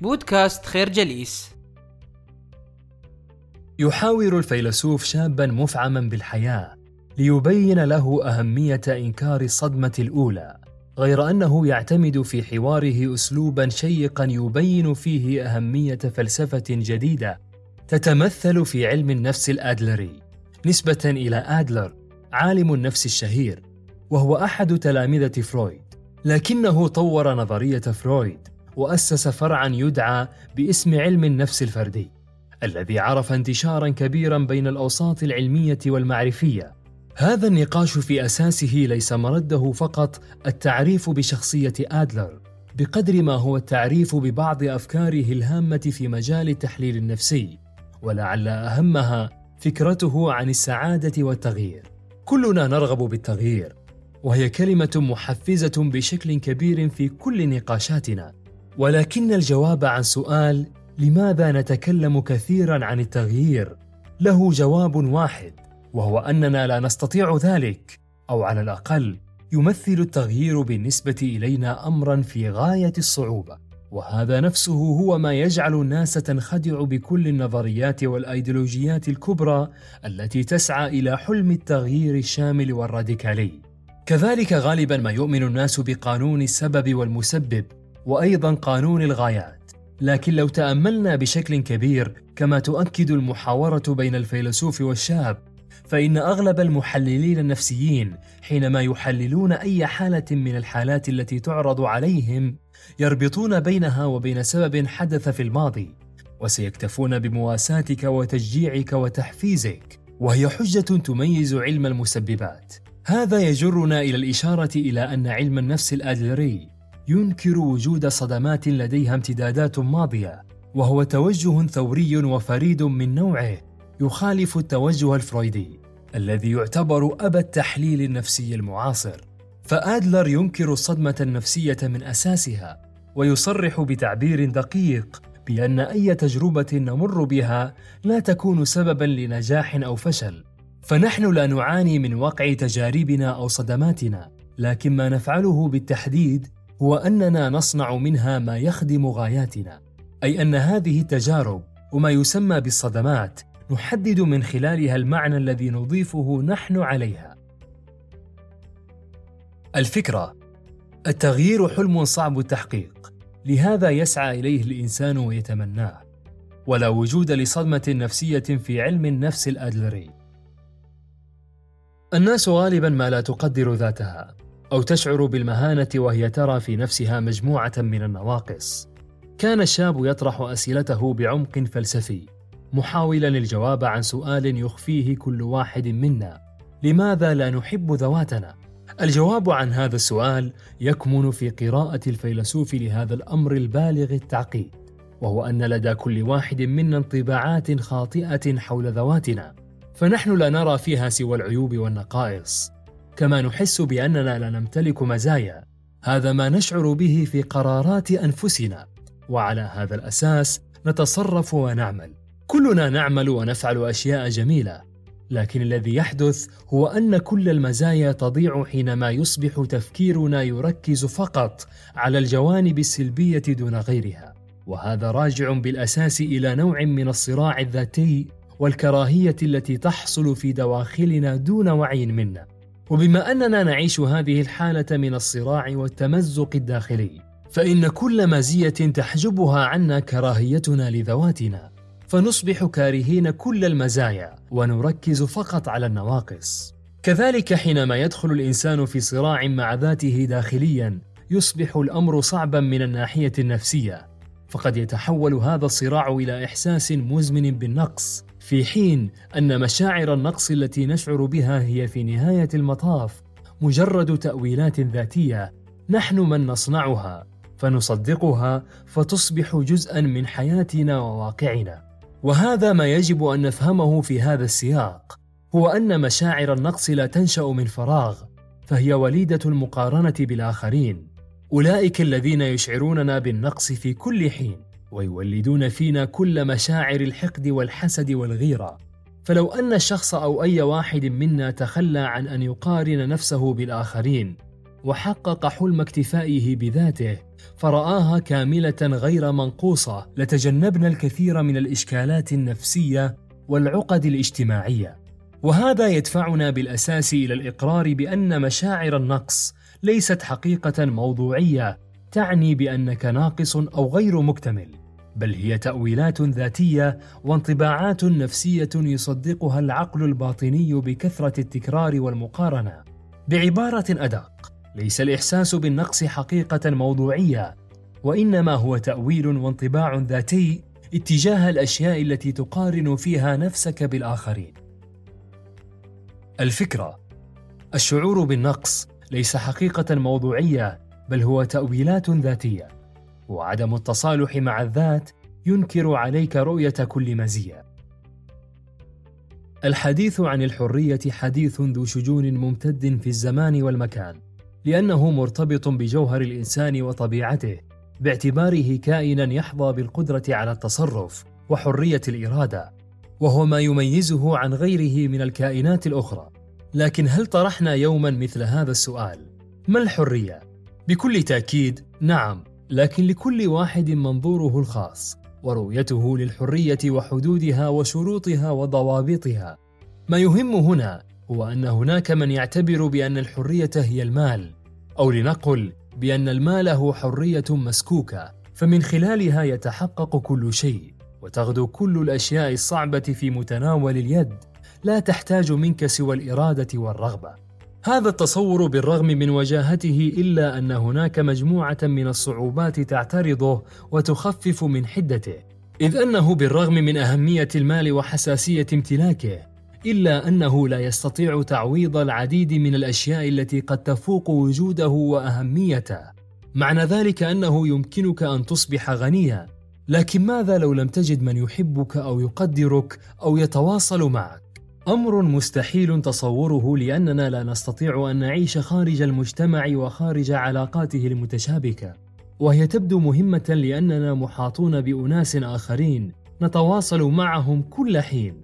بودكاست خير جليس. يحاور الفيلسوف شابا مفعما بالحياة ليبين له أهمية إنكار الصدمة الأولى غير أنه يعتمد في حواره اسلوبا شيقا يبين فيه أهمية فلسفة جديدة تتمثل في علم النفس الأدلري. نسبة إلى أدلر عالم النفس الشهير وهو أحد تلامذة فرويد لكنه طور نظرية فرويد. وأسس فرعا يدعى باسم علم النفس الفردي الذي عرف انتشارا كبيرا بين الأوساط العلمية والمعرفية. هذا النقاش في أساسه ليس مرده فقط التعريف بشخصية آدلر بقدر ما هو التعريف ببعض أفكاره الهامة في مجال التحليل النفسي ولعل أهمها فكرته عن السعادة والتغيير. كلنا نرغب بالتغيير وهي كلمة محفزة بشكل كبير في كل نقاشاتنا. ولكن الجواب عن سؤال لماذا نتكلم كثيرا عن التغيير؟ له جواب واحد وهو أننا لا نستطيع ذلك أو على الأقل يمثل التغيير بالنسبة إلينا امرا في غاية الصعوبة. وهذا نفسه هو ما يجعل الناس تنخدع بكل النظريات والأيديولوجيات الكبرى التي تسعى إلى حلم التغيير الشامل والراديكالي. كذلك غالبا ما يؤمن الناس بقانون السبب والمسبب وأيضا قانون الغايات. لكن لو تأملنا بشكل كبير كما تؤكد المحاورة بين الفيلسوف والشاب فإن أغلب المحللين النفسيين حينما يحللون أي حالة من الحالات التي تعرض عليهم يربطون بينها وبين سبب حدث في الماضي وسيكتفون بمواساتك وتشجيعك وتحفيزك وهي حجة تميز علم المسببات. هذا يجرنا إلى الإشارة إلى أن علم النفس الادلري ينكر وجود صدمات لديها امتدادات ماضية وهو توجه ثوري وفريد من نوعه يخالف التوجه الفرويدي الذي يعتبر ابا التحليل النفسي المعاصر. فآدلر ينكر الصدمة النفسية من أساسها ويصرح بتعبير دقيق بأن أي تجربة نمر بها لا تكون سببا لنجاح أو فشل. فنحن لا نعاني من وقع تجاربنا أو صدماتنا لكن ما نفعله بالتحديد هو اننا نصنع منها ما يخدم غاياتنا. أي أن هذه التجارب وما يسمى بالصدمات نحدد من خلالها المعنى الذي نضيفه نحن عليها. الفكرة التغيير حلم صعب التحقيق. لهذا يسعى إليه الإنسان ويتمناه. ولا وجود لصدمة نفسية في علم النفس الأدلري. الناس غالبا ما لا تقدر ذاتها. أو تشعر بالمهانة وهي ترى في نفسها مجموعة من النواقص. كان الشاب يطرح أسئلته بعمق فلسفي محاولا الجواب عن سؤال يخفيه كل واحد منا. لماذا لا نحب ذواتنا؟ الجواب عن هذا السؤال يكمن في قراءة الفيلسوف لهذا الأمر البالغ التعقيد وهو أن لدى كل واحد منا انطباعات خاطئة حول ذواتنا. فنحن لا نرى فيها سوى العيوب والنقائص. كما نحس بأننا لا نمتلك مزايا. هذا ما نشعر به في قرارات أنفسنا. وعلى هذا الأساس نتصرف ونعمل. كلنا نعمل ونفعل أشياء جميلة. لكن الذي يحدث هو أن كل المزايا تضيع حينما يصبح تفكيرنا يركز فقط على الجوانب السلبية دون غيرها. وهذا راجع بالأساس إلى نوع من الصراع الذاتي والكراهية التي تحصل في دواخلنا دون وعي منا. وبما أننا نعيش هذه الحالة من الصراع والتمزق الداخلي فإن كل مزية تحجبها عنا كراهيتنا لذواتنا. فنصبح كارهين كل المزايا ونركز فقط على النواقص. كذلك حينما يدخل الإنسان في صراع مع ذاته داخليا يصبح الأمر صعبا من الناحية النفسية. فقد يتحول هذا الصراع إلى إحساس مزمن بالنقص. في حين أن مشاعر النقص التي نشعر بها هي في نهاية المطاف مجرد تأويلات ذاتية نحن من نصنعها فنصدقها فتصبح جزءا من حياتنا وواقعنا. وهذا ما يجب أن نفهمه في هذا السياق هو أن مشاعر النقص لا تنشأ من فراغ فهي وليدة المقارنة بالآخرين. أولئك الذين يشعروننا بالنقص في كل حين. ويولدون فينا كل مشاعر الحقد والحسد والغيرة فلو أن الشخص أو أي واحد منا تخلى عن أن يقارن نفسه بالآخرين وحقق حلم اكتفائه بذاته فرآها كاملة غير منقوصة لتجنبنا الكثير من الإشكالات النفسية والعقد الاجتماعية. وهذا يدفعنا بالأساس إلى الإقرار بأن مشاعر النقص ليست حقيقة موضوعية تعني بأنك ناقص أو غير مكتمل، بل هي تأويلات ذاتية وانطباعات نفسية يصدقها العقل الباطني بكثرة التكرار والمقارنة. بعبارة أدق، ليس الإحساس بالنقص حقيقة موضوعية، وإنما هو تأويل وانطباع ذاتي اتجاه الأشياء التي تقارن فيها نفسك بالآخرين. الفكرة الشعور بالنقص ليس حقيقة موضوعية بل هو تأويلات ذاتية وعدم التصالح مع الذات ينكر عليك رؤية كل مزية. الحديث عن الحرية حديث ذو شجون ممتد في الزمان والمكان لأنه مرتبط بجوهر الإنسان وطبيعته باعتباره كائنا يحظى بالقدرة على التصرف وحرية الإرادة وهو ما يميزه عن غيره من الكائنات الأخرى. لكن هل طرحنا يوما مثل هذا السؤال؟ ما الحرية؟ بكل تأكيد نعم لكن لكل واحد منظوره الخاص ورؤيته للحرية وحدودها وشروطها وضوابطها. ما يهم هنا هو أن هناك من يعتبر بأن الحرية هي المال أو لنقل بأن المال هو حرية مسكوكة فمن خلالها يتحقق كل شيء وتغدو كل الأشياء الصعبة في متناول اليد لا تحتاج منك سوى الإرادة والرغبة. هذا التصور بالرغم من وجاهته إلا أن هناك مجموعة من الصعوبات تعترضه وتخفف من حدته إذ أنه بالرغم من أهمية المال وحساسية امتلاكه إلا أنه لا يستطيع تعويض العديد من الأشياء التي قد تفوق وجوده وأهميته. معنى ذلك أنه يمكنك أن تصبح غنيا لكن ماذا لو لم تجد من يحبك أو يقدرك أو يتواصل معك؟ أمر مستحيل تصوره لأننا لا نستطيع أن نعيش خارج المجتمع وخارج علاقاته المتشابكة. وهي تبدو مهمة لأننا محاطون بأناس آخرين نتواصل معهم كل حين.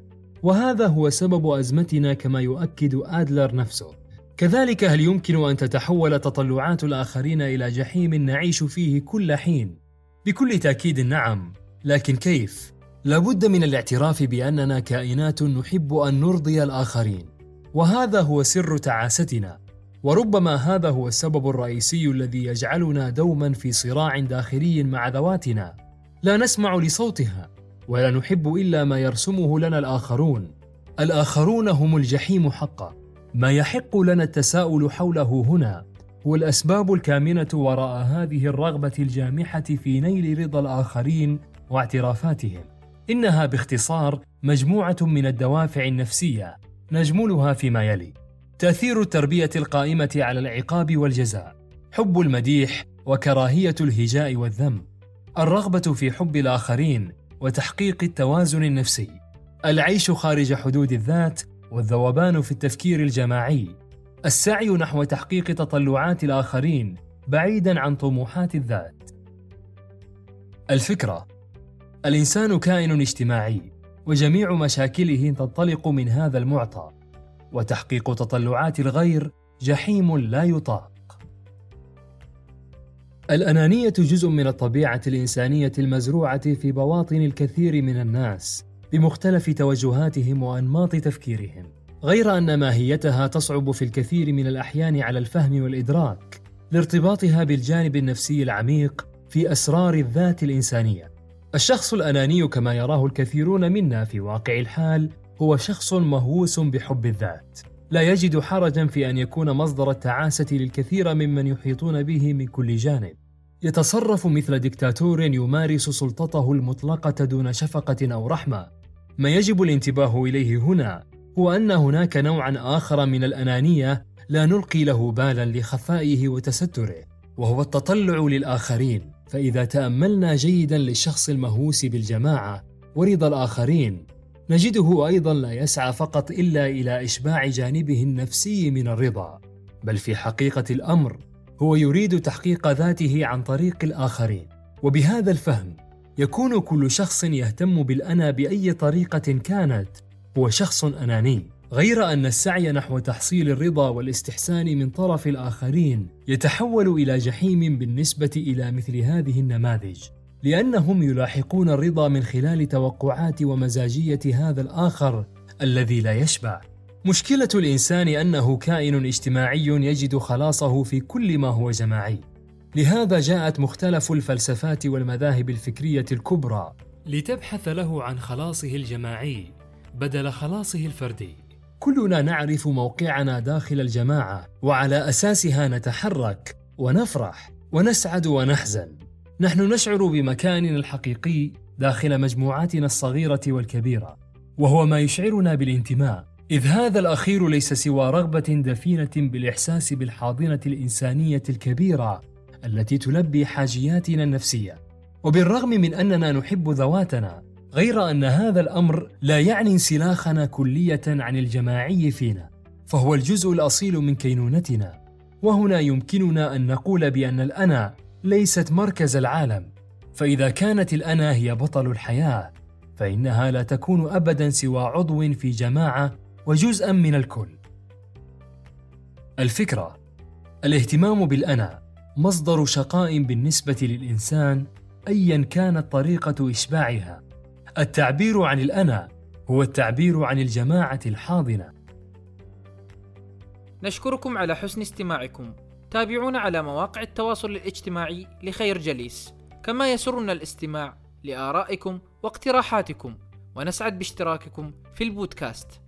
وهذا هو سبب أزمتنا كما يؤكد آدلر نفسه. كذلك هل يمكن أن تتحول تطلعات الآخرين إلى جحيم نعيش فيه كل حين؟ بكل تأكيد نعم. لكن كيف؟ لابد من الاعتراف بأننا كائنات نحب أن نرضي الآخرين. وهذا هو سر تعاستنا. وربما هذا هو السبب الرئيسي الذي يجعلنا دوما في صراع داخلي مع ذواتنا. لا نسمع لصوتها ولا نحب إلا ما يرسمه لنا الآخرون. الآخرون هم الجحيم حقا. ما يحق لنا التساؤل حوله هنا هو الأسباب الكامنة وراء هذه الرغبة الجامحة في نيل رضا الآخرين واعترافاتهم. إنها باختصار مجموعة من الدوافع النفسية نجملها فيما يلي: تأثير التربية القائمة على العقاب والجزاء، حب المديح وكراهية الهجاء والذم، الرغبة في حب الآخرين وتحقيق التوازن النفسي، العيش خارج حدود الذات والذوبان في التفكير الجماعي، السعي نحو تحقيق تطلعات الآخرين بعيدا عن طموحات الذات. الفكرة الإنسان كائن اجتماعي وجميع مشاكله تنطلق من هذا المعطى وتحقيق تطلعات الغير جحيم لا يطاق. الأنانية جزء من الطبيعة الإنسانية المزروعة في بواطن الكثير من الناس بمختلف توجهاتهم وأنماط تفكيرهم. غير أن ماهيتها تصعب في الكثير من الأحيان على الفهم والإدراك لارتباطها بالجانب النفسي العميق في أسرار الذات الإنسانية. الشخص الأناني كما يراه الكثيرون منا في واقع الحال هو شخص مهووس بحب الذات. لا يجد حرجا في أن يكون مصدر التعاسة للكثير ممن يحيطون به من كل جانب. يتصرف مثل دكتاتور يمارس سلطته المطلقة دون شفقة أو رحمة. ما يجب الانتباه إليه هنا هو أن هناك نوعا آخر من الأنانية لا نلقي له بالا لخفائه وتستره وهو التطلع للآخرين. فإذا تأملنا جيدا للشخص المهووس بالجماعة ورضا الآخرين نجده أيضا لا يسعى فقط إلا إلى إشباع جانبه النفسي من الرضا بل في حقيقة الأمر هو يريد تحقيق ذاته عن طريق الآخرين. وبهذا الفهم يكون كل شخص يهتم بالأنا بأي طريقة كانت هو شخص أناني. غير أن السعي نحو تحصيل الرضا والاستحسان من طرف الآخرين يتحول إلى جحيم بالنسبة إلى مثل هذه النماذج. لأنهم يلاحقون الرضا من خلال توقعات ومزاجية هذا الآخر الذي لا يشبع. مشكلة الإنسان أنه كائن اجتماعي يجد خلاصه في كل ما هو جماعي. لهذا جاءت مختلف الفلسفات والمذاهب الفكرية الكبرى لتبحث له عن خلاصه الجماعي بدل خلاصه الفردي. كلنا نعرف موقعنا داخل الجماعة وعلى أساسها نتحرك ونفرح ونسعد ونحزن. نحن نشعر بمكاننا الحقيقي داخل مجموعاتنا الصغيرة والكبيرة وهو ما يشعرنا بالانتماء. إذ هذا الأخير ليس سوى رغبة دفينة بالإحساس بالحاضنة الإنسانية الكبيرة التي تلبي حاجياتنا النفسية. وبالرغم من أننا نحب ذواتنا غير أن هذا الأمر لا يعني انسلاخنا كلية عن الجماعي فينا فهو الجزء الأصيل من كينونتنا. وهنا يمكننا أن نقول بأن الأنا ليست مركز العالم فإذا كانت الأنا هي بطل الحياة فإنها لا تكون ابدا سوى عضو في جماعة وجزءا من الكل. الفكرة الاهتمام بالأنا مصدر شقاء بالنسبة للإنسان ايا كانت طريقة إشباعها. التعبير عن الأنا هو التعبير عن الجماعة الحاضنة. نشكركم على حسن استماعكم. تابعونا على مواقع التواصل الاجتماعي لخير جليس، كما يسرنا الاستماع لآرائكم واقتراحاتكم، ونسعد باشتراككم في البودكاست.